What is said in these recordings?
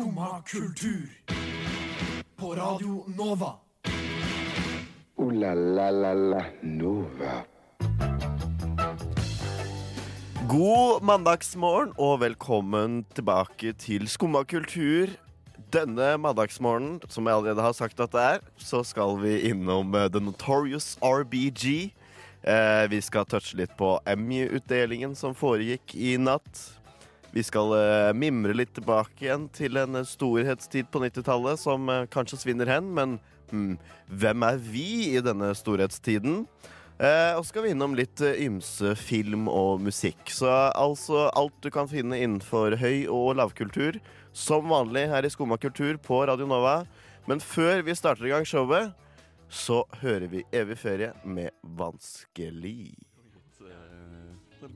Skumma kultur. På Radio Nova. O-la-la-la-la Nova. God mandagsmorgen og velkommen tilbake til Skumma kultur. Denne mandagsmorgenen, som jeg allerede har sagt at det er, så skal vi innom eh, The Notorious RBG. Eh, vi skal touche litt på Emmy-utdelingen som foregikk i natt. Vi skal uh, mimre litt tilbake igjen til en storhetstid på 90-tallet som uh, kanskje svinner hen, men hmm, hvem er vi i denne storhetstiden? Uh, og så skal vi innom litt eh, ymse film og musikk. Så altså alt du kan finne innenfor høy- og lavkultur, som vanlig her i Skumma kultur på Radio Nova. Men før vi starter i gang showet, så hører vi Evig ferie med Vanskelig.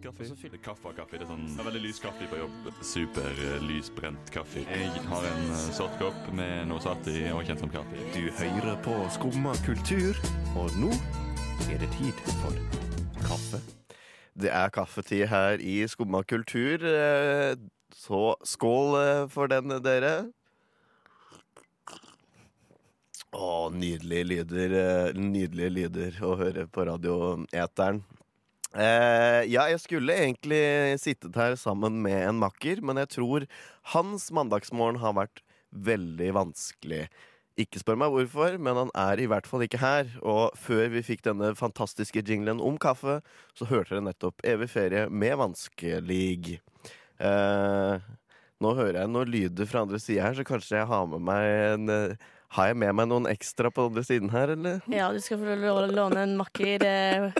Kaffe. Kaffe og kaffe. Det er sånn det er veldig lys kaffe på jobb. Super eh, lysbrent kaffe. Jeg har en eh, sort kopp med noe satt i og kjent som kaffe. Du hører på Skumma kultur, og nå er det tid for kaffe. Det er kaffetid her i Skumma kultur, eh, så skål for den, dere. Å, nydelige lyder. Nydelige lyder å høre på radioeteren. Eh, ja, jeg skulle egentlig sittet her sammen med en makker, men jeg tror hans mandagsmorgen har vært veldig vanskelig. Ikke spør meg hvorfor, men han er i hvert fall ikke her. Og før vi fikk denne fantastiske jinglen om kaffe, så hørte dere nettopp Evig ferie med vanskelig. Uh, nå hører jeg noen lyder fra andre sida her, så kanskje jeg har med meg en uh, Har jeg med meg noen ekstra på andre siden her, eller? Ja, du skal få låne en makker eh,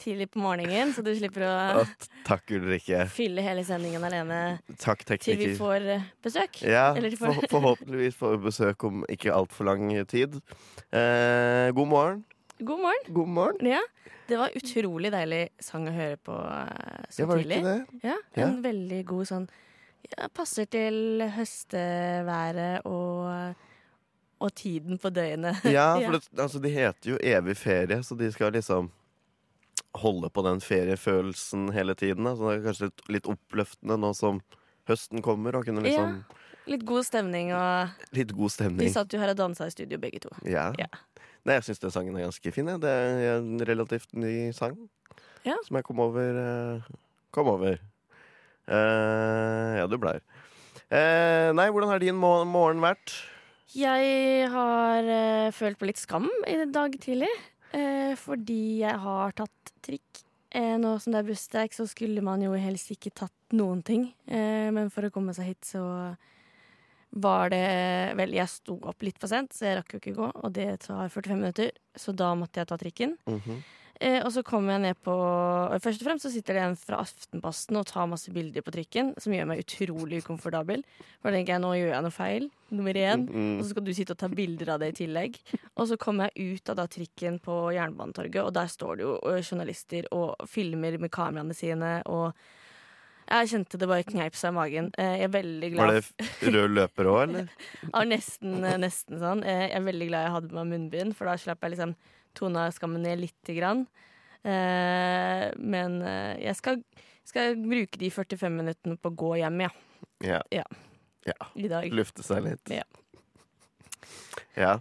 tidlig på morgenen, så du slipper å takk, Ulrikke. fylle hele sendingen alene Takk, til vi får eh, besøk. Ja, Eller får... for- forhåpentligvis får vi besøk om ikke altfor lang tid. Eh, god morgen. God morgen. God morgen. Ja, det var utrolig deilig sang å høre på eh, så Ja, var det tidlig. ikke det? Ja, Ja. en veldig god sånn ja, Passer til høsteværet og, og tiden på døgnet. Ja, Ja. for det, altså, de heter jo Evig ferie, så de skal liksom holde på den feriefølelsen hele tiden. Da. Så det er kanskje litt, litt oppløftende nå som høsten kommer, og kunne liksom Litt god stemning, og Litt god stemning. vi satt jo her og dansa i studio begge to. Ja. Ja. Nei, jeg syns den sangen er ganske fin. Ja. Det er en relativt ny sang Ja. som jeg kom over. eh, kom over. Uh, ja, du blei. Uh, nei, hvordan har din mo- morgen vært? Jeg har uh, følt på litt skam i dag tidlig. Eh, fordi jeg har tatt trikk. Eh, nå som det er busstreik, så skulle man jo helst ikke tatt noen ting. Eh, men for å komme seg hit, så var det Vel, jeg sto opp litt for sent, så jeg rakk jo ikke gå. Og det tar 45 minutter, så da måtte jeg ta trikken. Mhm. Eh, og så kommer jeg ned på Først og fremst så sitter det en fra Aftenposten og tar masse bilder på trikken, som gjør meg utrolig ukomfortabel. For da tenker jeg nå gjør jeg noe feil, nummer én. Mm. Og så skal du sitte og ta bilder av det i tillegg. Og så kommer jeg ut av da trikken på Jernbanetorget, og der står det jo journalister og filmer med kameraene sine, og jeg kjente det bare kneip seg i magen. Eh, Jeg er veldig glad Var det rød løper òg, eller? Ja, nesten, nesten sånn. Eh, Jeg er veldig glad jeg hadde på meg munnbind, for da slapp jeg liksom tona skammen ned lite grann. Eh, Men eh, jeg skal, skal bruke de 45 minuttene på å gå hjem, ja. Ja. Ja. ja. I dag. Lufte seg litt. Ja. Ja.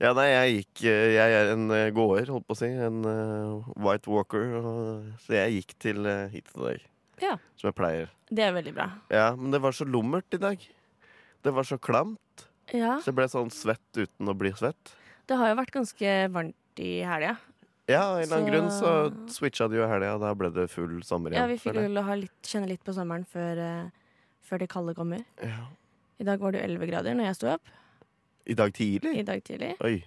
ja, nei, jeg gikk eh, Jeg er en eh, gåer, holdt på å si. En uh, white walker. og- så jeg gikk til uh, hit i dag. Ja. Som jeg pleier. Det er veldig bra. Ja, men det var så lummert i dag. Det var så klamt. Ja. Så jeg ble sånn svett uten å bli svett. Det har jo vært ganske varmt i helga. Ja, av en eller annen Så- grunn så switcha du jo i helga, og da ble det full sommer igjen. Ja, vi fikk føler å ha litt, kjenne litt på sommeren før, uh, før det kalde kommer. ja. I dag var det jo 11 grader når jeg sto opp. I dag tidlig? I dag tidlig. Oi.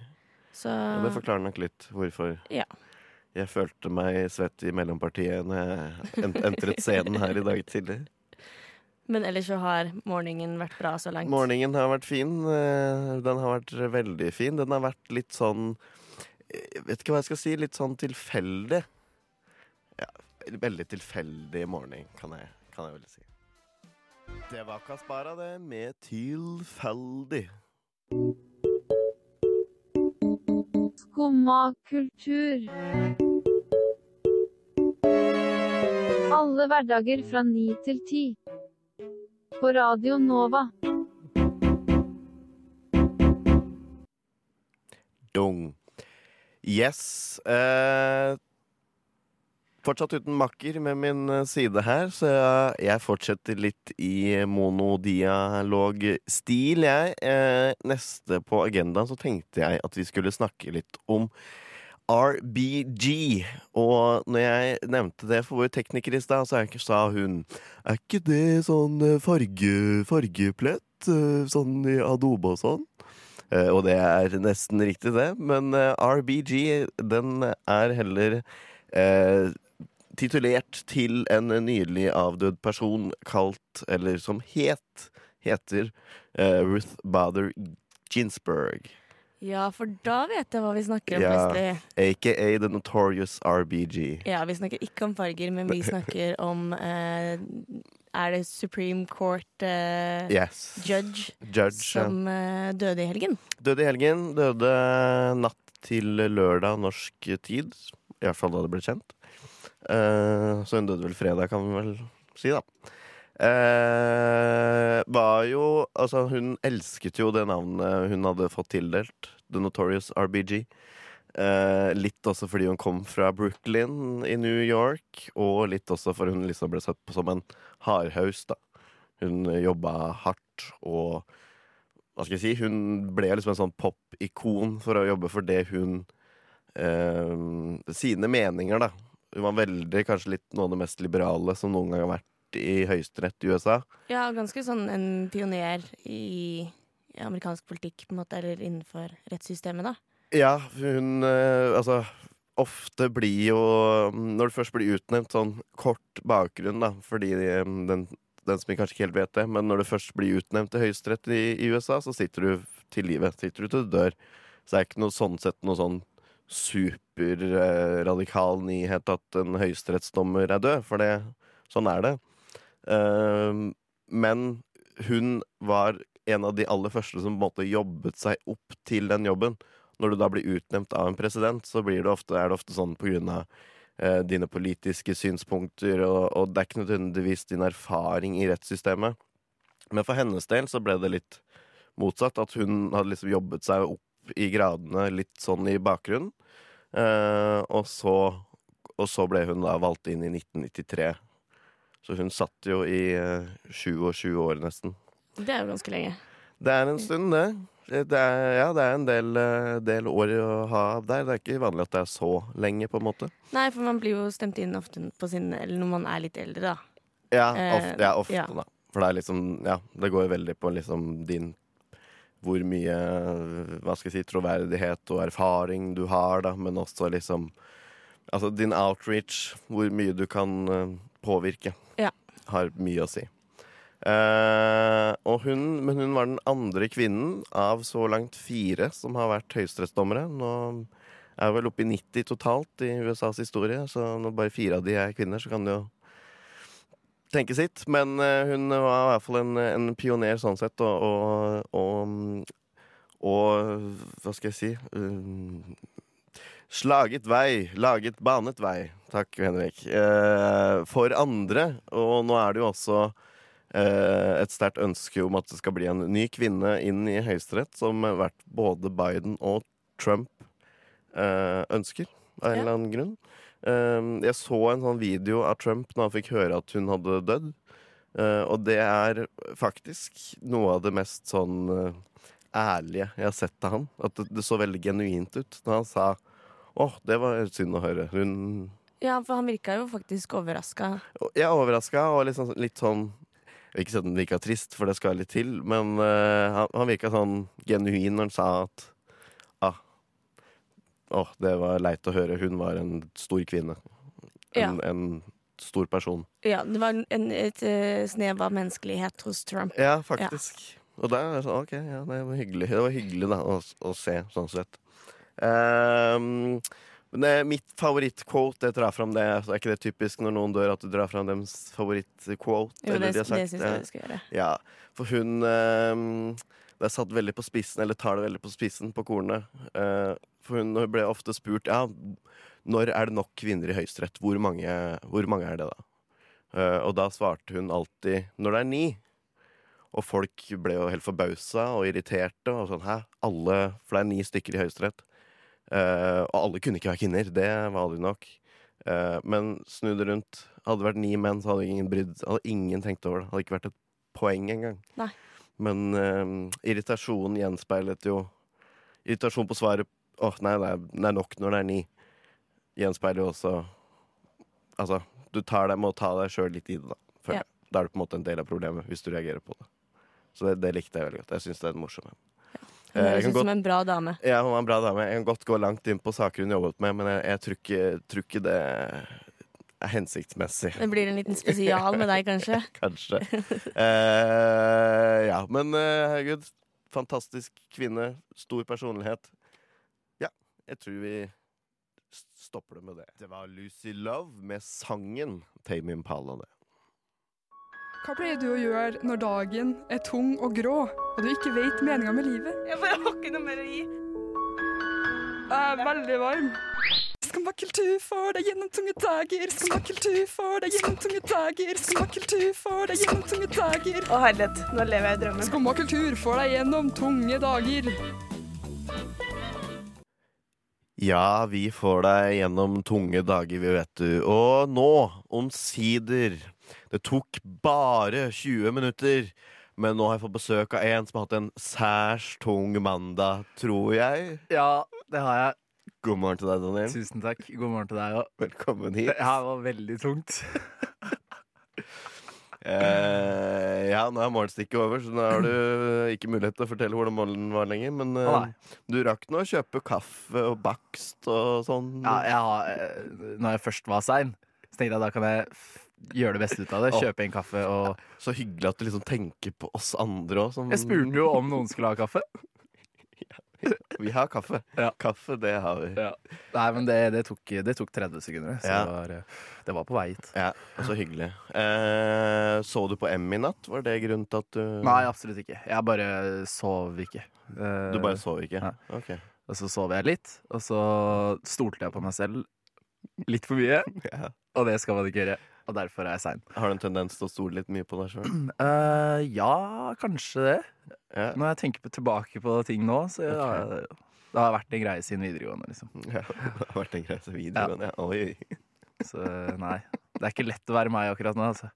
Så Ja, det forklarer nok litt hvorfor Ja. jeg følte meg svett i mellompartiet når jeg ent entret scenen her i dag tidlig. Men ellers så har morgenen vært bra så langt. Morgenen har vært fin. eh, Den har vært veldig fin. Den har vært litt sånn jeg vet ikke hva jeg skal si, litt sånn tilfeldig. Ja, veldig tilfeldig morgen, kan jeg, kan jeg vel si. Det var Kaspara, det, med 'Tilfeldig'. Skumma kultur. Alle hverdager fra ni til ti. På Radio Nova. Dung. Yes. Eh, fortsatt uten makker med min eh, side her, så jeg, fortsetter litt i monodialog-stil, jeg. Eh, neste på agendaen så tenkte jeg at vi skulle snakke litt om RBG. Og når jeg nevnte det for vår tekniker i stad, så sa hun Er ikke det sånn eh, farge, fargeplett? eh, Sånn i Adobe og sånn? Eh, og det er nesten riktig, det. Men eh, RBG, den er heller eh, titulert til en nylig avdød person kalt, eller som het, heter eh, Ruth Bader Ginsburg. Ja, for da vet jeg hva vi snakker om Ja. Aka The Notorious RBG. Ja, vi snakker ikke om farger, men vi snakker om eh, Er det Supreme Court eh, Yes. judge Judge. som eh, døde i helgen? Døde i helgen. Døde natt til lørdag norsk tid. I hvert fall da det ble kjent. Eh, så hun døde vel fredag, kan vi vel si, da. Eh, var jo Altså, hun elsket jo det navnet hun hadde fått tildelt. The Notorious RBG. Eh, litt også fordi hun kom fra Brooklyn i New York, og litt også fordi hun liksom ble sett på som en hardhaus, da. Hun jobba hardt og hva skal jeg si, hun ble liksom en sånn pop-ikon for å jobbe for det hun eh, Sine meninger, da. Hun var veldig, kanskje litt noe av det mest liberale som noen gang har vært i høyesterett i USA. Ja, ganske sånn en pioner i, amerikansk politikk, på en måte, eller innenfor rettssystemet, da. Ja, hun eh, Altså, ofte blir jo Når du først blir utnevnt, sånn kort bakgrunn, da, fordi eh, den, den som kanskje ikke helt vet det, men når du først blir utnevnt til høyesterett i, i USA, så sitter du til livet. Sitter du til du dør. Så det er ikke noe sånn sett noe sånn superradikal nyhet at en høyesterettsdommer er død, for det, sånn er det. Uh, men hun var en av de aller første som på en måte jobbet seg opp til den jobben. Når du da blir utnevnt av en president, så blir det ofte, er det ofte sånn på grunn av eh, dine politiske synspunkter, og, og det er ikke nødvendigvis din erfaring i rettssystemet. Men for hennes del så ble det litt motsatt. At hun hadde liksom jobbet seg opp i gradene litt sånn i bakgrunnen. Eh, og, så, og så ble hun da valgt inn i 1993. Så hun satt jo i eh, 27 år nesten. Det er jo ganske lenge. Det er en stund, det. Det er, ja, det er en del, eh, del år å ha der. Det er ikke vanlig at det er så lenge, på en måte. Nei, for man blir jo stemt inn ofte på sin Eller når man er litt eldre, da. Ja, Eh, ofte, ja, ofte ja. da. For det er liksom, ja, det går veldig på liksom din Hvor mye, hva skal jeg si, troverdighet og erfaring du har, da, men også liksom Altså din outreach, hvor mye du kan eh, påvirke, Ja. har mye å si. Eh, og hun, men hun var den andre kvinnen av så langt fire som har vært høyesterettsdommere. Nå er vi vel oppe i 90 totalt i USAs historie, så når bare fire av de er kvinner, så kan det jo tenke sitt. Men eh, hun var i hvert fall en, en pioner sånn sett, og, og, og, og Hva skal jeg si? um, Slaget vei, laget banet vei. Takk, Henrik. For andre. Og nå er det jo også et sterkt ønske om at det skal bli en ny kvinne inn i Høyesterett, som vært både Biden og Trump eh, ønsker, av en eller annen grunn. Eh, jeg så en sånn video av Trump når han fikk høre at hun hadde dødd. Eh, og det er faktisk noe av det mest sånn eh, ærlige jeg har sett av han. At det, det så veldig genuint ut når han sa åh, det var synd å høre. Hun Ja, for han virka jo faktisk overraska. Ja, er overraska og sånn, litt sånn Jeg vil ikke si at han virka trist, for det skal litt til, men uh, han, han virka sånn genuin når han sa at ah, Åh, det var leit å høre. Hun var en stor kvinne. En, en stor person. Ja, det var en, et eh, snev av menneskelighet hos Trump. Ja, faktisk. Og da er det sånn, OK, ja, det var hyggelig, det var hyggelig da, å, å se, sånn sett. Ehm, men det, mitt favorittquote, jeg drar fram det. Er ikke det typisk når noen dør, at du drar fram deres favorittquote? Jo, det, de det syns jeg du skal gjøre. Ja, for hun eh, Det er satt veldig på spissen, eller tar det veldig på spissen på kornet. Eh, for hun ble ofte spurt ja, når er det nok kvinner i Høyesterett. Hvor, hvor mange er det, da? Eh, og da svarte hun alltid når det er ni. Og folk ble jo helt forbausa og irriterte. Og sånn, hæ? Alle, for det er ni stykker i Høyesterett. Eh, og alle kunne ikke være kvinner. Det var aldri nok. Uh, men snu det rundt. Hadde det vært ni menn, så hadde ingen brydd Hadde ingen tenkt over det. Hadde ikke vært et poeng engang. Men uh, irritasjonen gjenspeilet jo Irritasjon på svaret Åh, nei, det er, det er nok når det er ni. Gjenspeiler jo også Altså, du tar deg, må ta deg sjøl litt i det, da. Ja. Da er du på en måte en del av problemet, hvis du reagerer på det. Så det, det likte jeg veldig godt. Jeg syns det er morsomt. morsom Eh, jeg høres kan ut som en bra dame. Ja, hun var en bra dame. Jeg kan godt gå langt inn på saker hun jobbet med, men jeg, jeg tror, ikke, tror ikke det er hensiktsmessig. Det blir en liten spesial med deg, kanskje. Kanskje. eh, ja, men eh, herregud. Fantastisk kvinne. Stor personlighet. Ja, jeg tror vi stopper det med det. Det var Lucy Love med sangen Tame Impala, det. Hva pleier du å gjøre når dagen er tung og grå, og du ikke vet meninga med livet? Jeg bare har ikke noe mer å gi. Jeg er veldig varm. Skummakultur for deg gjennom tunge dager. Skummakultur for deg gjennom tunge dager. Skummakultur for deg gjennom tunge dager. Å herlighet, nå lever jeg i drømmen. Skummakultur for deg gjennom tunge dager. Ja, vi får deg gjennom tunge dager, vi vet du. Og nå, omsider Det tok bare 20 minutter. Men nå har jeg fått besøk av en som har hatt en særs tung mandag, tror jeg. Ja, det har jeg. God morgen til deg, Daniel. Tusen takk. God morgen til deg òg. Velkommen hit. Det her var veldig tungt. Eh, ja, nå er morgenstikket over, så nå har du ikke mulighet til å fortelle hvordan morgenen var lenger. Men eh, du rakk nå å kjøpe kaffe og bakst og sånn. Ja, jeg har, eh, når jeg først var sein, så tenkte jeg da kan jeg gjøre det beste ut av det. Kjøpe en kaffe og Så hyggelig at du liksom tenker på oss andre òg. Jeg spurte jo om noen skulle ha kaffe. Vi har kaffe. Ja. Kaffe, det har vi. Ja. Nei, men det, det, tok, det tok 30 sekunder, så Ja. det, var, eh, det var på vei hit. Ja, og Så hyggelig. Eh, så du på M i natt? Var det grunnen til at du Nei, absolutt ikke. Jeg bare sov ikke. Eh, Du bare sov ikke? Ja. Ok. Og så sov jeg litt, og så stolte jeg på meg selv litt for mye. Ja. Og det skal man ikke gjøre. Og derfor er jeg sein. Har du en tendens til å stole litt mye på deg sjøl? Uh, ja, kanskje det. Yeah. Når jeg tenker på, tilbake på ting nå, så ja, det har vært en greie siden videregående, liksom. ja. Det har vært en greie siden videregående, ja. Oi. Så nei. Det er ikke lett å være meg akkurat nå, altså.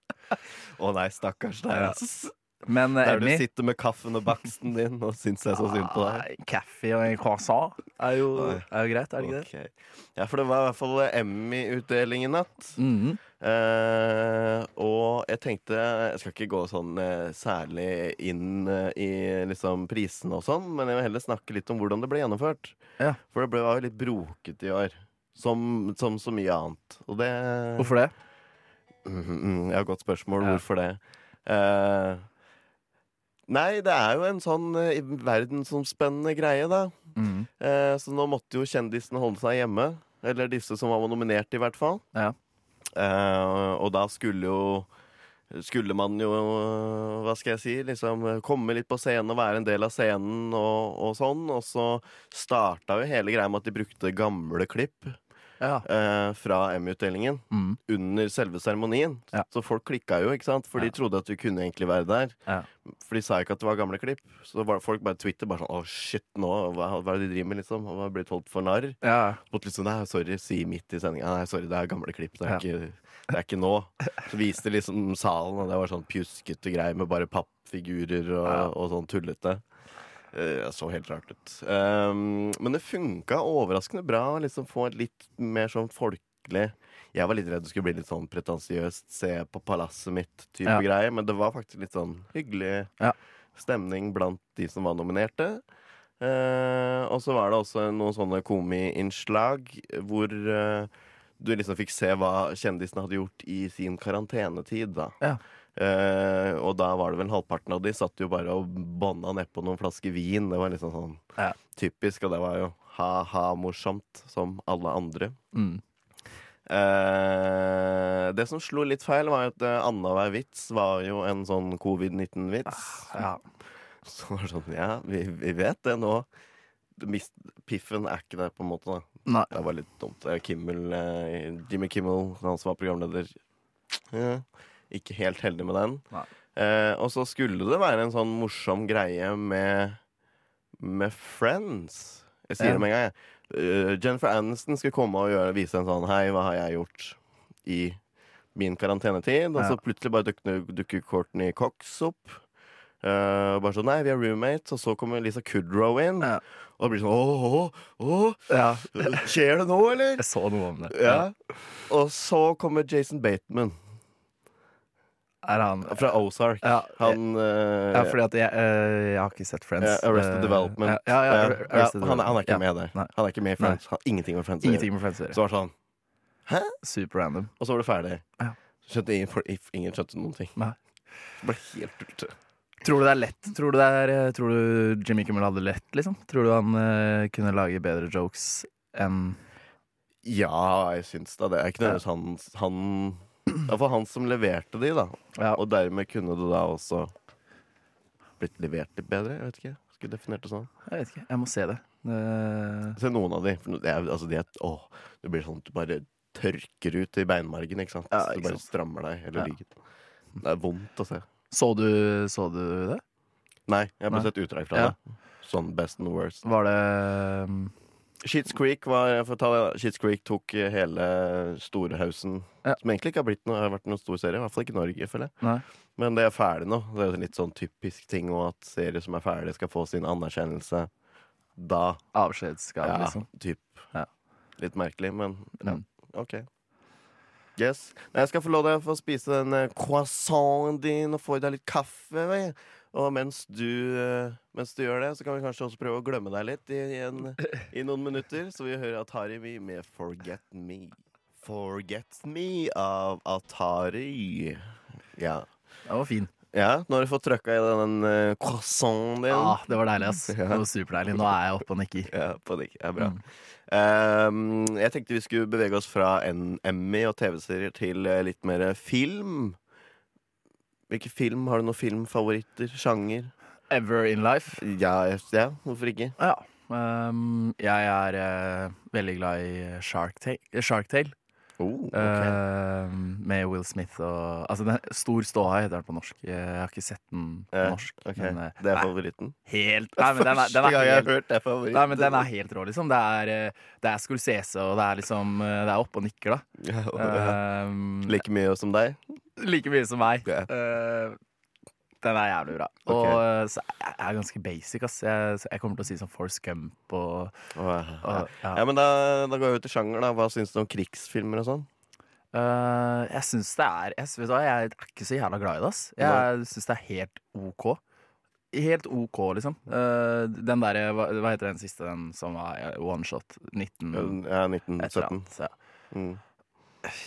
Å nei, stakkars deg. Ja. Men Der Der du sitter med kaffen og baksten din og syns jeg så synd på deg. Kaffe og en croissant er jo, er jo greit, er det ikke det? Ok. Ja, for det var i hvert fall Emmy-utdeling i natt. Mhm. Eh, og jeg tenkte Jeg skal ikke gå sånn eh, særlig inn eh, i liksom prisene og sånn, men jeg vil heller snakke litt om hvordan det ble gjennomført. Ja. For det ble, var jo litt brokete i år. Som, som så mye annet. Og det Hvorfor det? Jeg Ja, godt spørsmål. Ja. Hvorfor det? Eh, nei, det er jo en sånn eh, verdensomspennende greie, da. Mm. Eh, så nå måtte jo kjendisene holde seg hjemme. Eller disse som var nominert, i hvert fall. Ja. Eh, og da skulle jo skulle man jo, hva skal jeg si, liksom komme litt på scenen og være en del av scenen og, og sånn. Og så starta jo hele greia med at de brukte gamle klipp Ja. eh, fra Emmy-utdelingen mm. under selve seremonien. Ja. Så folk klikka jo, ikke sant? For de trodde at du kunne egentlig være der. Ja. For de sa ikke at det var gamle klipp. Så var folk bare Twitter bare sånn Å, shit, nå, hva, hva er det de driver med, liksom? Og blitt holdt for narr. ja. Måtte liksom, nei, sorry, si midt i sendinga. Nei, sorry, det er gamle klipp. Det er, ikke, det er ikke nå. Så viste liksom salen, og det var sånn pjuskete greier med bare pappfigurer og, og sånn tullete. Eh, Det så helt rart ut. Um, men det funka overraskende bra å liksom få et litt mer sånn folkelig Jeg var litt redd det skulle bli litt sånn pretensiøst, se på palasset mitt-type Ja. greie, men det var faktisk litt sånn hyggelig Ja. stemning blant de som var nominerte. Uh, og så var det også noen sånne komiinnslag hvor uh, du liksom fikk se hva kjendisene hadde gjort i sin karantenetid. da. Ja. Eh, og da var det vel halvparten av de satt jo bare og bånda nedpå noen flasker vin. Det var liksom sånn Ja. typisk, og det var jo ha-ha-morsomt som alle andre. Mm. Eh, det som slo litt feil, var at uh, annenhver vits var jo en sånn covid-19-vits. ja. Så var det sånn, ja, vi, vi vet det nå. Mist, piffen er ikke der, på en måte. da Nei. Det var litt dumt. Eh, Kimmel, eh, Jimmy Kimmel, han som var programleder, ja, ikke helt heldig med den. Eh, og så skulle det være en sånn morsom greie med, med Friends Jeg sier det med en gang. jeg. Uh, Jennifer Aniston skulle komme og gjøre, vise en sånn Hei, hva har jeg gjort i min karantenetid? Og så plutselig bare dukker, dukker Courtney Cox opp. Uh, bare sånn Nei, vi er roommates. Og så kommer Lisa Kudrow inn. Ja. Og det blir sånn Åh, åh, åh, Ja, skjer det nå, eller? jeg så noe om det. Ja. Og så kommer Jason Bateman Er han fra Ozark. Ja, Han eh, ja fordi at jeg, eh, jeg har ikke sett Friends. Arrested Eh, Development. Ja, ja, Arrested han, han er ikke med der. Han er ikke med i Friends. Han ingenting med Friends. Ingenting med Friends Så var det sånn Hæ? Super random. Og så var det ferdig. Ja. Skjønte ingen, ingen skjønte noen ting. Nei. Det ble helt tullete. Tror du det er lett? Tror du, det er, tror du Jimmy Kimmel hadde det lett, liksom? Tror du han uh, kunne lage bedre jokes enn Ja, jeg syns da det. Er ikke nødvendigvis han, han Iallfall han som leverte de, da. Ja. Og dermed kunne det da også blitt levert litt bedre. Jeg vet ikke. Skulle definert det sånn. Jeg vet ikke. Jeg må se det. Eh, Se noen av de. For det er, altså, de er, å, det blir sånn at du bare tørker ut i beinmargen, ikke sant? Ja, du bare strammer deg hele Ja. ryggen. Det er vondt å se. så, du, så du det? Nei, jeg har bare sett utdrag fra det. Sånn best and worst. Var det Sheets Creek var det, Creek tok hele Storehausen, Ja. som egentlig ikke har noe, har vært noen stor serie. I hvert fall ikke i Norge, føler jeg. Nei. Men det er ferdig nå. Det er litt sånn typisk ting og at serier som er ferdige, skal få sin anerkjennelse da. avskjedsgave, Ja, liksom? typ. Ja. Litt merkelig, men ja, Mm. OK. Yes. Nei, jeg skal få lov til å få spise den eh, croissanten din og få i deg litt kaffe. vi. Og mens du, eh, mens du gjør det, så kan vi kanskje også prøve å glemme deg litt i, i, en, i noen minutter. Så vi hører Atari Vi med Forget Me. Forget Me av Atari. Ja. Den var fin. ja nå har du fått trøkka i den uh, croissanten din. Ja, det var deilig, ass. Det var superdeilig. Nå er jeg oppe og nikker. Ja, på nikk. Ja, bra. Mm. Um, jeg tenkte vi skulle bevege oss fra en Emmy og TV-serier til eh, litt mer film. Hvilke film? Har du noen filmfavoritter? Sjanger? Ever in life. Ja, ja hvorfor ikke? Ja. Um, jeg er uh, veldig glad i Shark Tale. Shark Tale Oh, okay. uh, med Will Smith og Altså, den, Stor ståhei heter den på norsk. Jeg har ikke sett den på Eh, norsk. ok. Men, eh, Det er favoritten? helt Nei, men den er, den er gang jeg helt har hørt det er favoritten. Nei, men den er helt rå, liksom. Det er, eh, det er Scorsese, og det er liksom Det er oppe og nikker, da. Ja, ja. Um, Like mye som deg? Like mye som meg. Ja. Eh, den er jævlig bra. Okay. Og eh, så jeg jeg er ganske basic, ass. Jeg, så jeg kommer til å si sånn Force Gump og, ja. og ja. ja, men da, da går vi til sjanger, da. Hva syns du om krigsfilmer og sånn? Uh, jeg syns det er jeg, vet du jeg er ikke så jævla glad i det, ass. Jeg syns det er helt OK. Helt OK, liksom. Uh, den derre hva, hva heter den siste, den som var one shot? 19... Ja, 1917. annet. Så, Mm.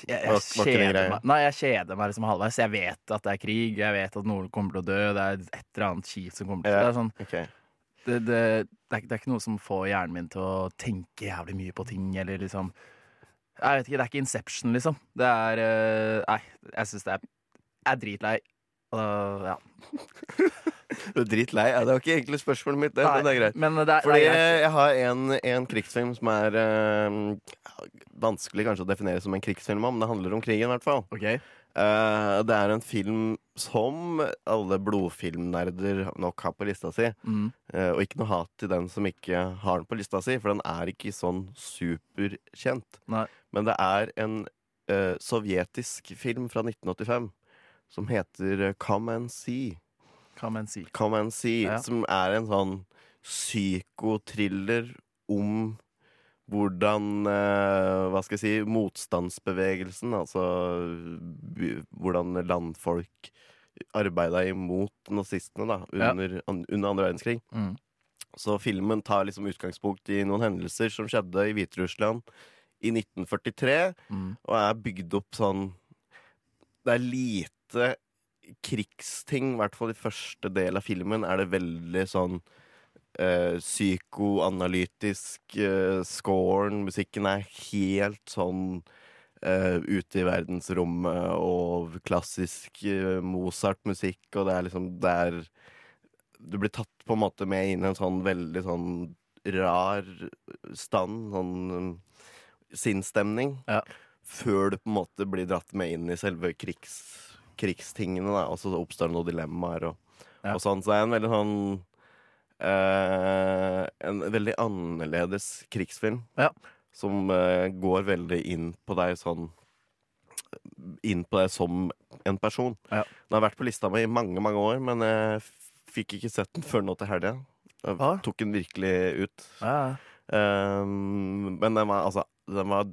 Jeg, kjeder meg Nei, jeg kjeder meg liksom halvveis. Jeg vet at det er krig, jeg vet at noen kommer til å dø, det er et eller annet kjipt som kommer til Ja. Det sånn okay. det, det, det, er, det er ikke noe som får hjernen min til å tenke jævlig mye på ting, eller liksom Jeg vet ikke, det er ikke Inception, liksom. Det er eh, Nei, jeg syns det er Jeg er dritlei. Og, ja. Du er dritlei? Ja, det var ikke egentlig spørsmålet mitt, det, men det er greit. Men det er, Fordi det er greit. jeg har en, en krigsfilm som er uh, vanskelig kanskje å definere som en krigsfilm om. Det handler om krigen, i hvert fall. Okay. Uh, det er en film som alle blodfilmnerder nok har på lista si. Mm. Uh, og ikke noe hat til den som ikke har den på lista si, for den er ikke sånn superkjent. Nei. Men det er en uh, sovjetisk film fra 1985 som heter eh, Come and See. Come and see. Come and See, Ja. som er en sånn psykotriller om hvordan eh, Hva skal jeg si Motstandsbevegelsen, altså hvordan landfolk arbeida imot nazistene da, Ja. under, an, under andre verdenskrig. Mm. Så filmen tar liksom utgangspunkt i noen hendelser som skjedde i Hviterussland i 1943, Mm. og er bygd opp sånn Det er lite krigsting, i hvert fall i første del av filmen, er det veldig sånn eh, psykoanalytisk. Eh, scoren, musikken er helt sånn eh, ute i verdensrommet og klassisk eh, Mozart-musikk, og det er liksom det er Du blir tatt på en måte med inn i en sånn veldig sånn rar stand, sånn um, sinnsstemning, Ja. før du på en måte blir dratt med inn i selve krigs, krigstingene, da, og så oppstår det noen dilemmaer og, Ja. og sånn. Så det er en veldig sånn eh, en veldig annerledes krigsfilm. Ja. Som eh, går veldig inn på deg sånn Inn på deg som en person. Ja. Den har vært på lista mi i mange, mange år, men jeg fikk ikke sett den før nå til helga. Ah. tok den virkelig ut. Ja. Um, men den var, altså, den var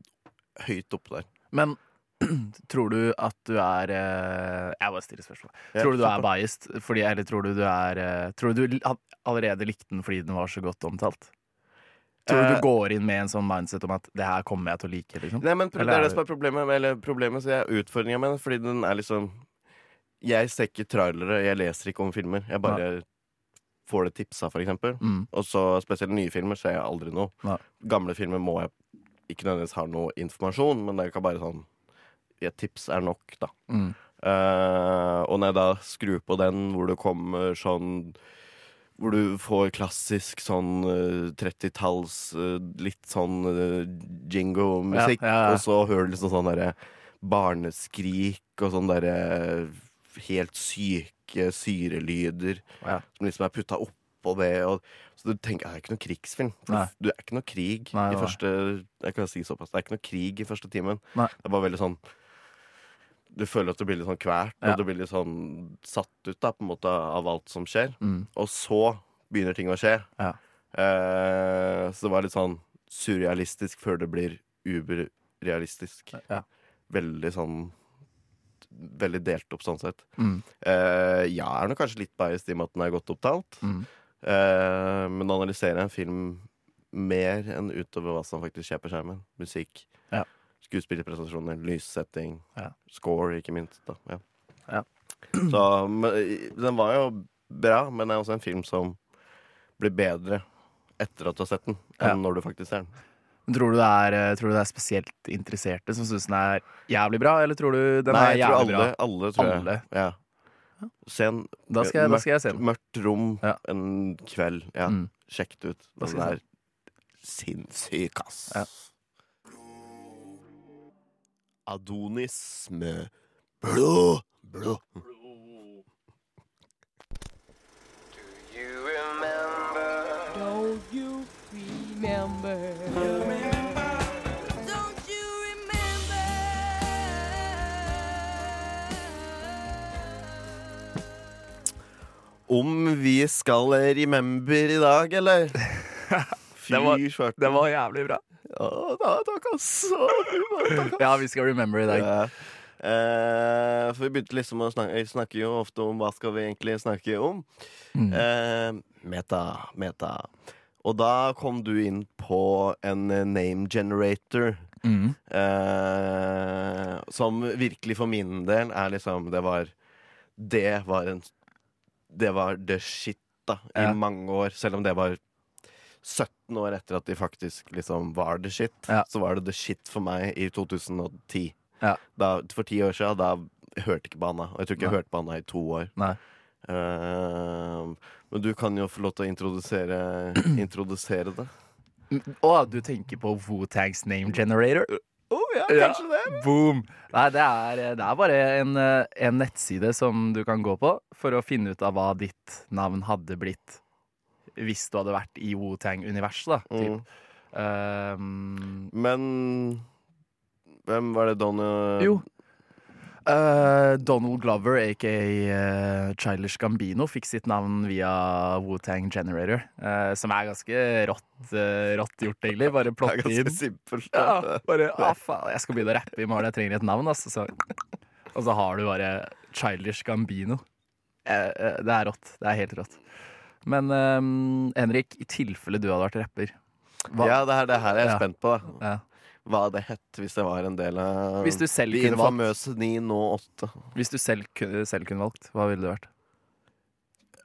høyt oppe der. Men tror du at du er eh, Jeg bare stiller spørsmål. Tror du du er biased? Fordi, eller tror du du er eh, Tror du du allerede likte den fordi den var så godt omtalt? Tror du Eh, du går inn med en sånn mindset om at det her kommer jeg til å like? liksom? Nei, men det er det som er problemet, eller problemet så er utfordringa med den, fordi den er liksom Jeg ser ikke trailere, jeg leser ikke om filmer. Jeg bare får det tipsa, for eksempel. Mm. Og så spesielt nye filmer ser jeg aldri noe. Ja. Gamle filmer må jeg ikke nødvendigvis ha noe informasjon, men det er ikke bare sånn Et tips er nok, da. Mm. Uh, og når jeg da skrur på den, hvor det kommer sånn Hvor du får klassisk sånn uh, 30-talls uh, litt sånn uh, jingo-musikk, Ja, ja, ja. og så hører du liksom sånn derre barneskrik og sånn derre helt syke syrelyder Ja. som liksom er putta oppå det. Og, så du tenker det er ikke noe krigsfilm. Du er ikke noe krig Nei, i nei. første Jeg kan si såpass. Det er ikke noe krig i første timen. Nei. Det er bare veldig sånn Du føler at du blir litt sånn kvært, Ja. og du blir litt sånn satt ut da, på en måte av alt som skjer. Mm. Og så begynner ting å skje. Ja. Eh, så det var litt sånn surrealistisk før det blir uberrealistisk. Ja. Veldig sånn Veldig delt opp sånn sett. Mm. Eh, jeg er nok kanskje litt biased i og med at den er godt opptalt. Mm. Eh, men analyserer en film mer enn utover hva som faktisk skjer på skjermen. Musikk. Skuespillerprestasjoner, lyssetting, Ja. score, ikke minst. Da. Ja. Ja. Så men, den var jo bra, men det er også en film som blir bedre etter at du har sett den, enn når du faktisk ser den. Tror du, er, eh, tror du det er spesielt interesserte som syns den er jævlig bra, eller tror du den Nei, er jævlig alle, bra? alle, tror Alle? jeg. Ja. Se en Da skal jeg, da skal jeg se den. mørkt rom Ja. en kveld. Ja. Mm. Sjekk det ut. Den er sinnssyk, ass. Ja. Adonis med blå, blå. Don't you remember? Don't you remember? Om vi skal remember i dag, eller? Fy Det var- svarte. Det var jævlig bra. Da, takk, ass. Ja, vi skal remember i dag. Ja. Eh, for vi begynte liksom å snakke Vi snakker jo ofte om hva skal vi egentlig snakke om. Mm. Eh, meta, meta. Og da kom du inn på en name generator. Mm. Eh, som virkelig for min del er liksom Det var Det var en Det var the shit, da, i Ja. mange år. Selv om det var 17 år etter at de faktisk liksom var the shit, Ja. så var det the shit for meg i 2010. Ja. Da, for ti år siden, da hørte ikke på Anna. Og jeg tror ikke jeg hørte på Anna i to år. Nei. Eh, men du kan jo få lov til å introdusere, introdusere det. Å, du tenker på Wu-Tangs name generator? Oh, ja, Ja. kanskje det. Boom! Nei, det er, det er bare en, eh, en nettside som du kan gå på for å finne ut av hva ditt navn hadde blitt hvis du hadde vært i Wu-Tang-universet, da. Typ. Um, Men hvem var det Donny jo. Eh, Donald Glover, aka eh, Childish Gambino, fikk sitt navn via Wu-Tang Generator. eh, som er ganske rått, eh, rått gjort, egentlig. Bare Det er plotte ganske inn. simpelt. Ja, bare, ah, faen, jeg skal begynne å rappe i morgen, jeg trenger et navn. Altså, så. Og så har du bare Childish Gambino. Eh, eh, det er rått. Det er helt rått. Men um, Henrik, i tilfelle du hadde vært rapper hva, Ja, det er det her jeg er Ja. spent på. Da. Ja. Hva det het hvis det var en del av Hvis du selv de infamøse 9, nå 8. Hvis du selv, selv kunne valgt, hva ville det vært?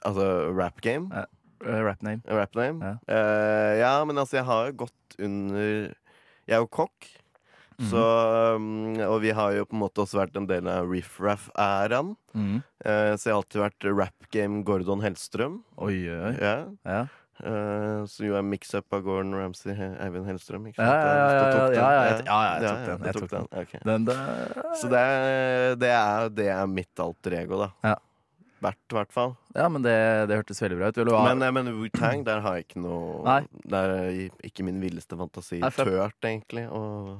Altså rap game? Ja. Eh, rap name. Rap name? Ja. Uh, ja, men altså, jeg har jo gått under Jeg er jo kokk. Så, um, og vi har jo på en måte også vært en del av riff-raff-æraen. Mm. Eh, så jeg har alltid vært rap game Gordon Hellstrøm. Oi, oi, Yeah. Ja. Ja. Eh, som jo er mix-up av Gordon Ramsay Eivind Hellstrøm. Ikke Ja, sant? ja, ja, ja, ja, ja, jeg- ja, ja, tok den, den. Så det er, det, er, det er mitt alter ego, da. Bert, i hvert fall. Ja, men det, det hørtes veldig bra ut. Ha Men, eh, men Wu-Tang, der har jeg ikke noe Nei. Der er ikke min villeste fantasi tørt, egentlig. Og,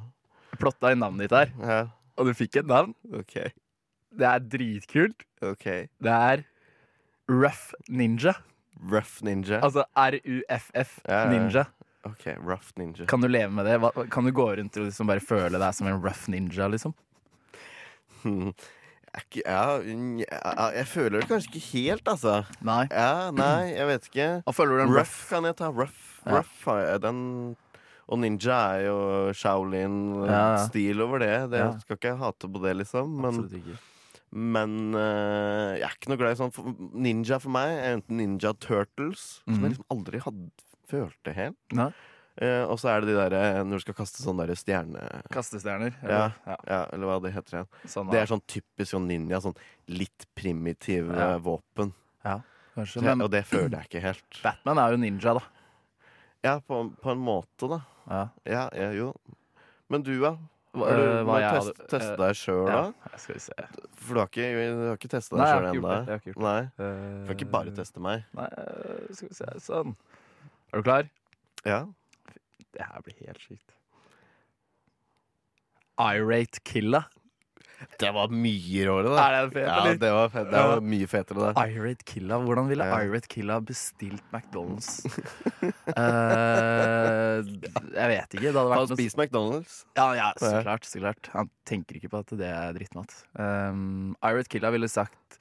plotta i navnet ditt her, ja, og du fikk et navn? OK. Det er dritkult. ok Det er Rough Ninja. Rough Ninja. Altså R-U-F-F Ja, ja, ja. Ninja. OK, Rough Ninja. Kan du leve med det? Hva, kan du gå rundt og liksom bare føle deg som en rough ninja, liksom? Hmm. Jeg, ja, ja, jeg føler det kanskje ikke helt, altså. Nei. Ja, nei, jeg vet ikke. Rough rough? kan jeg ta. Rough, Ja. rough jeg. Den Og ninja er jo Ja, ja. Shaolin-stil over det. Det Ja. skal ikke hate på det, liksom. Men, men uh, jeg er ikke noe glad i sånn Ninja for meg er enten Ninja Turtles, som Mhm. jeg liksom aldri hadde følte helt. Nei. Uh, og så er det de der eh, når du skal kaste sånne der stjerne... Kastestjerner? Ja, eller? ja. ja, eller hva det heter. Sånn, Det er sånn typisk sånn ninja. Sånn litt primitive Ja. våpen. Kanskje, Så men og det føler jeg ikke helt. Batman er jo ninja, da. Ja, på, på en måte, da. Ja. Ja, ja, jo. Men du, ja? Hva, Har du hva må jeg test, hadde- teste øh, deg sjøl, ja, da? jeg skal vi se. For du har ikke, du har ikke testa Nei, deg jeg sjøl har ikke gjort ennå? det, jeg har ikke gjort Nei. Eh, Du kan ikke bare teste meg. Nei, øh, skal vi se. Sånn. Er du klar? Ja. Det her blir helt sykt. Irate Killa. Det var mye råere, da. Er det fett, Ja, eller? det var, fett. det var mye fetere, det. Irate Killa. Hvordan ville Ja. Irate Killa bestilt McDonald's? uh, jeg vet ikke. Det hadde vært Han spiser McDonald's. Ja, ja, så klart. så klart Han tenker ikke på at det er drittmat. Um, Irate Killa ville sagt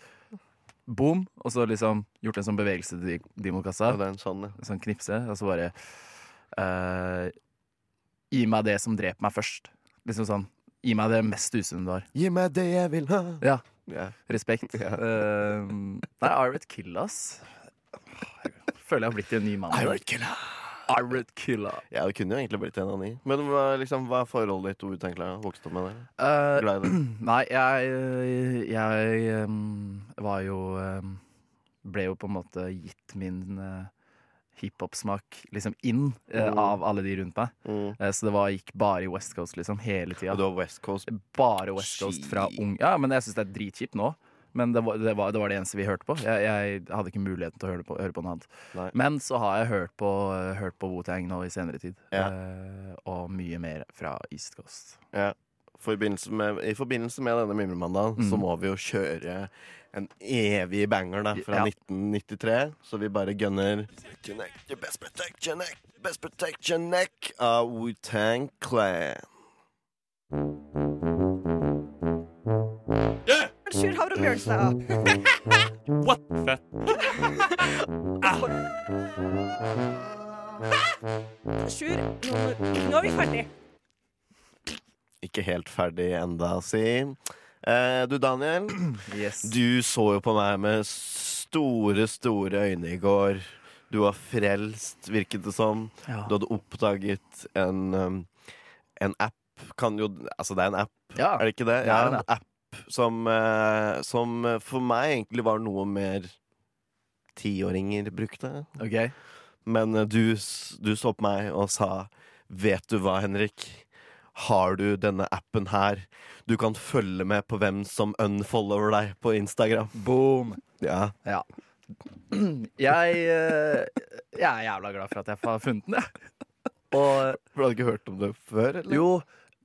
boom, og så liksom gjort en sånn bevegelse til Ja, Dimo-kassa. en sånn, ja. Sånn knipse, og så bare uh, Gi meg det som dreper meg først. Liksom sånn. Gi meg det mest usunne du har. Gi meg det jeg vil ha. Ja. Yeah. Respekt. Yeah. Uh, nei, Irate Killa, ass. Føler jeg har blitt en ny mann. i Killa. Irate Killa. Ja, det kunne jo egentlig blitt en av ni. Men liksom, hva er forholdet ditt Wu-Tang Clan? Vokste opp med det? Eh, Glad i det? Nei, jeg, jeg um, var jo um, Ble jo på en måte gitt min uh, hiphop-smak liksom inn uh, Mm. av alle de rundt meg. Mm. Eh, så det var, gikk bare i West Coast liksom hele tida. Og du har West Coast Bare West Coast fra ung Ja, men jeg syns det er dritkjipt nå. Men det var det, var, det var det eneste vi hørte på. Jeg, jeg hadde ikke muligheten til å høre på, høre på noe annet. Nei. Men så har jeg hørt på, hørt på Wu-Tang nå i senere tid. Ja. Eh, og mye mer fra East Coast. Ja. forbindelse med, I forbindelse med denne Mimremandagen så Mm. må vi jo kjøre en evig banger da fra Ja. 1993. Så vi bare gunner best protection neck, best protection neck av Wu-Tang Clan. Sjur Havre Bjørnstad. What? Fett. Sjur, nå, nå er vi ferdig. Ikke helt ferdig enda, si. Eh, du, Daniel. Yes. Du så jo på meg med store, store øyne i går. Du var frelst, virket det som. Ja. Du hadde oppdaget en, um, en app. Kan jo, altså, det er en app, Ja. er det ikke det? Ja, en en app som, eh, som for meg egentlig var noe mer tiåringer brukte. Okay. Men eh, du, du så på meg og sa Vet du hva, Henrik? Har du denne appen her? Du kan følge med på hvem som unfollower deg på Instagram. Boom. Ja. Jeg, eh, jeg er jævla glad for at jeg har funnet den, jeg. Og For du hadde ikke hørt om det før? Eller? jo,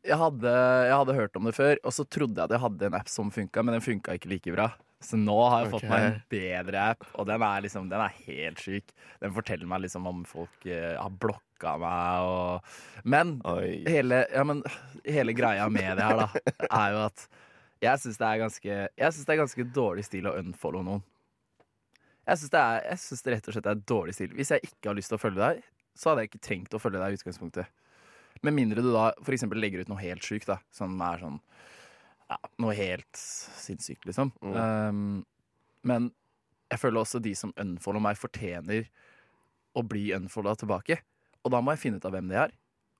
jeg hadde, jeg hadde hørt om det før, og så trodde jeg at jeg hadde en app som funka, men den funka ikke like bra. Så nå har jeg fått meg en bedre app, og den er, liksom, den er helt syk. Den forteller meg liksom om folk eh, har blokka meg og Men hele, ja, men hele greia med det her, da, er jo at jeg syns det er ganske Jeg synes det er ganske dårlig stil å unfollow noen. Jeg syns det, er- synes det rett og slett er dårlig stil. Hvis jeg ikke har lyst til å følge deg, så hadde jeg ikke trengt å følge deg i utgangspunktet. Med mindre du da for eksempel legger ut noe helt sjukt, da. Som er sånn ja, Noe helt sinnssykt, liksom. Mm. Um, men jeg føler også de som unfollow meg, fortjener å bli unfolda tilbake. Og da må jeg finne ut av hvem det er.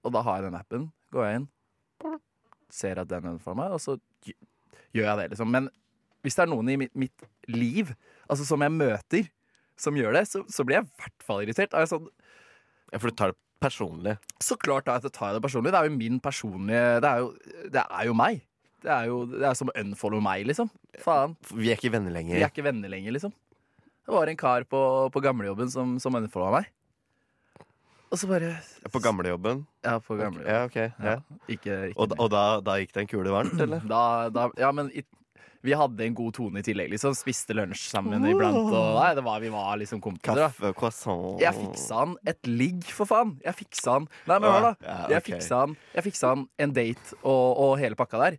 Og da har jeg den appen. Går jeg inn, ser at den unfollower meg, og så gjør jeg det, liksom. Men hvis det er noen i mitt, mitt liv, altså som jeg møter, som gjør det, så, så blir jeg i hvert fall irritert. Er sånn, Ja, for du tar det personlig. så klart da, at jeg tar det personlig. Det er jo min personlige Det er jo, det er jo meg. Det er jo det er som unfollow meg, liksom. Faen. Vi er ikke venner Vi lenger. er ikke venner lenger, liksom. Det var en kar på, på gamlejobben som, som unfollowa meg. Og så bare På gamlejobben. Ja, på gamlejobben. Ja, okay, Ja. Ikke, ikke Og, og da, da gikk det en kule varmt, eller? Da, da, ja, men i, vi hadde en god tone i tillegg. Liksom. Spiste lunsj sammen iblant. Og, nei, det var, vi var liksom kompiser. Kaffe, croissant Jeg fiksa han et ligg, for faen. Jeg fiksa han Nei, men hør, da. Ja, Jeg fiksa han, jeg fiksa han en date og, og hele pakka der.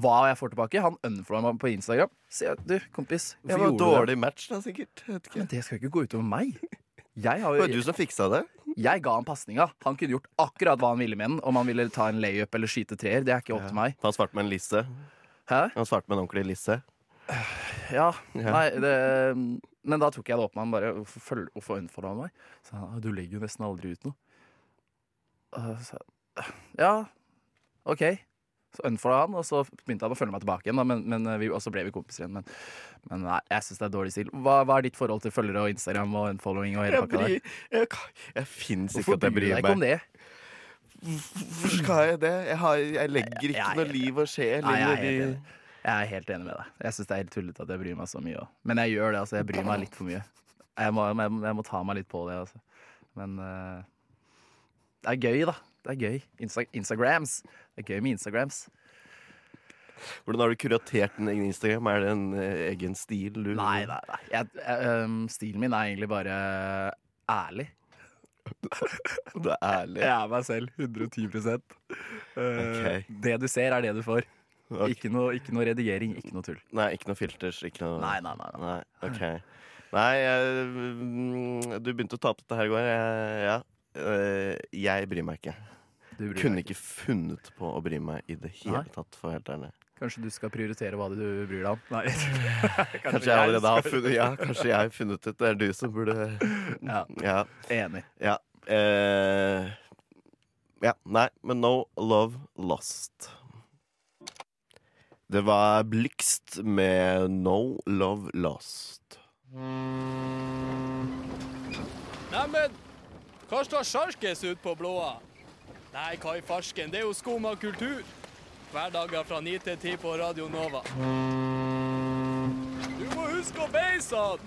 Hva jeg får tilbake? Han unfollowa meg på Instagram. Så jeg, du, kompis, Det var gjorde du det? dårlig match, da, sikkert. Ikke. Men det skal ikke gå utover meg. Jeg, har Det var jo, du som fiksa det. jeg ga han pasninga. Han kunne gjort akkurat hva han ville med den. Om han ville ta en layup eller skyte treer. Det er ikke opp til meg. Han svarte med en lisse. Hæ? Han svarte med en ordentlig lisse. Ja. Ja. Nei, det Men da tok jeg det opp med han bare. Hvorfor, følger- hvorfor han meg? Så han, «Ah, du legger jo nesten aldri ut noe. Og så, ja, OK. Så unfollowa han, og så begynte han å følge meg tilbake igjen. Da, men, men vi, og så ble vi kompiser igjen. Men, men nei, jeg syns det er dårlig stil. Hva, hva er ditt forhold til følgere og Instagram og unfollowing og hele Jeg, pakka der? jeg, jeg fins ikke Hvorfor at jeg bryr du bryr deg ikke om det? Hvorfor skal jeg det? Jeg, har, jeg legger ikke Jeg- noe liv og sjel jeg inn i de. Jeg er helt enig med deg. Jeg syns det er helt tullete at jeg bryr meg så mye. også. Men jeg gjør det, altså. Jeg bryr meg litt for mye. Jeg må, jeg, må- jeg må ta meg litt på det, altså. Men uh, det er gøy, da. Det er gøy. Insta Instagrams. Det er gøy med Instagrams. Hvordan har du kuratert din egen Instagram? Er det en eh, egen stil? Du, Nei, nei, nei. Jeg, jeg, um, stilen min er egentlig bare ærlig. Du er ærlig. Jeg er meg selv. 110 okay. Det du ser, er det du får. Okay. Ikke, noe, ikke noe redigering, ikke noe tull. Nei, ikke noe filters? Ikke noe Nei, nei, nei. nei. Nei, okay. Nei, jeg, mm, du begynte å ta opp dette her i går. Jeg, ja. Eh, jeg bryr meg ikke. Du bryr Kunne deg ikke funnet på å bry meg i det hele Nei. tatt, for å være helt ærlig. Kanskje du skal prioritere hva du bryr deg om? Nei. Kanskje jeg allerede har funnet Ja, kanskje jeg har funnet ut det. er du som burde Ja. Ja. Enig. ja. Eh, ja. Nei, men no love lost. Det var Blikst med No Love Lost. Neimen, hva står sjarkes ut på blåa? Nei, hva i farsken, det er jo skum av kultur. Hverdager fra 9 til 10 på Radio Nova. Du må huske å beise han!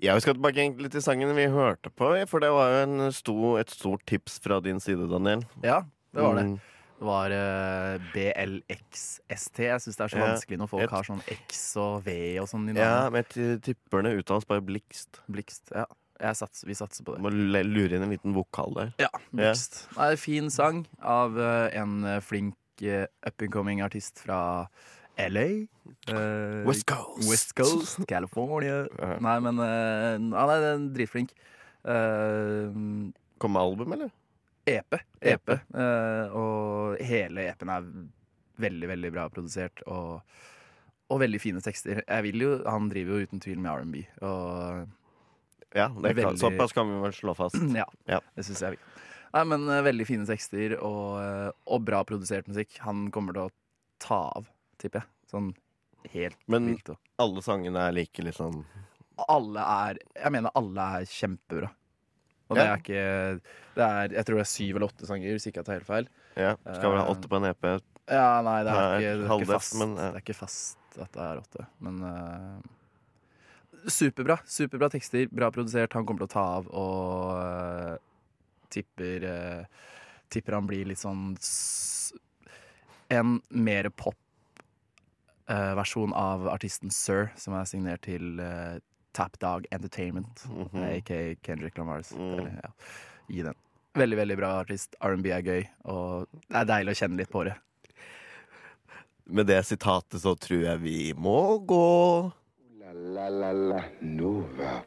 Ja, Vi skal tilbake egentlig til sangen vi hørte på, for det var jo en stor, et stort tips fra din side, Daniel. Ja, det var det. Mm. Det var uh, BLXST. Jeg syns det er så Ja, vanskelig når folk et- har sånn X og V og sånn i Ja, men jeg ti- tipper det uttales bare Blikst. Blikst. Ja. Jeg sats, vi satser på det. må lure inn en liten vokal der. Ja, lyst Det er en fin sang av eh, en eh, flink eh, up and coming artist fra LA. Uh, West Coast. West Coast, California. Nei, men han er dritflink. Uh, Kom med album, eller? EP. EP. EP. Eh, og hele EP-en er veldig, veldig bra produsert. Og, og veldig fine tekster. Jeg vil jo, Han driver jo uten tvil med R&B. Og Ja, det kan, Veldig- såpass kan vi vel slå fast. ja, Ja. det syns jeg. Nei, men eh, Veldig fine tekster og, eh, og bra produsert musikk. Han kommer til å ta av, tipper jeg. Sånn helt Men- vilt. Alle sangene er like liksom Alle er Jeg mener alle er kjempebra. Og det Ja. er ikke det er, Jeg tror det er syv eller åtte sanger, hvis ikke jeg tar helt feil. Ja, Skal vel ha Eh, åtte på en EP. Ja, nei, det er, ikke, det er, ikke, fast, men, ja. det er ikke fast at det er åtte. Men eh, superbra. Superbra tekster, bra produsert. Han kommer til å ta av og uh, tipper uh, Tipper han blir litt sånn En mer pop-versjon av artisten Sir, som er signert til uh, Tapdog Entertainment, Mhm. aka Kendrick Lamars. Mm. Eller, ja, gi den. Veldig, veldig bra artist. R&B er gøy, og det er deilig å kjenne litt på det. Med det sitatet så tror jeg vi må gå. La la la Nova.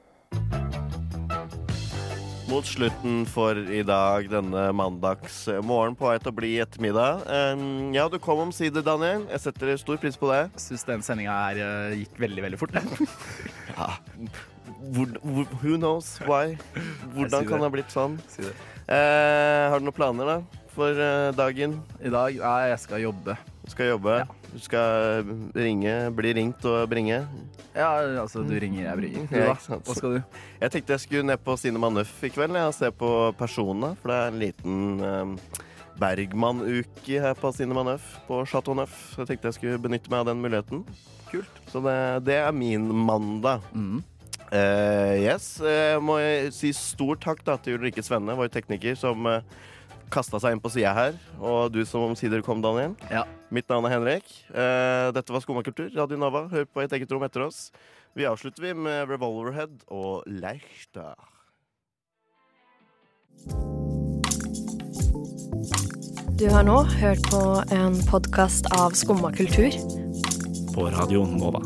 Mot slutten for i dag, denne mandags morgen på vei til å bli ettermiddag. Ja, du kom omsider, Daniel. Jeg setter stor pris på det. Syns den sendinga her eh, gikk veldig, veldig fort. jeg. Ja. Hvor, who knows why? Hvordan kan det det. ha blitt sånn? Eh, har du noen planer da for eh, dagen? I dag ja, jeg skal jobbe. Du skal jobbe. Du skal ringe, bli ringt og bringe. Ja, altså, du ringer, jeg bringer. Ja. Hva skal du? Jeg tenkte jeg skulle ned på Cinema Nøff i kveld og se på Personene, For det er en liten um, Bergman-uke her på Cinema Nøff, på Chateau Nøff. Så jeg tenkte jeg skulle benytte meg av den muligheten. Kult. Så det, det er min mandag. Mm. Uh, yes, Uh, må jeg si stor takk da til Ulrikke Svenne, vår tekniker, som uh, kasta seg inn på sida her. Og du som omsider kom, Daniel. Ja. Mitt navn er Henrik. Eh, dette var Skumma kultur, Radio Nova. Hør på et eget rom etter oss. Vi avslutter vi med Revolverhead og Leichter. Du har nå hørt på en podkast av Skumma kultur. På Radio Nova.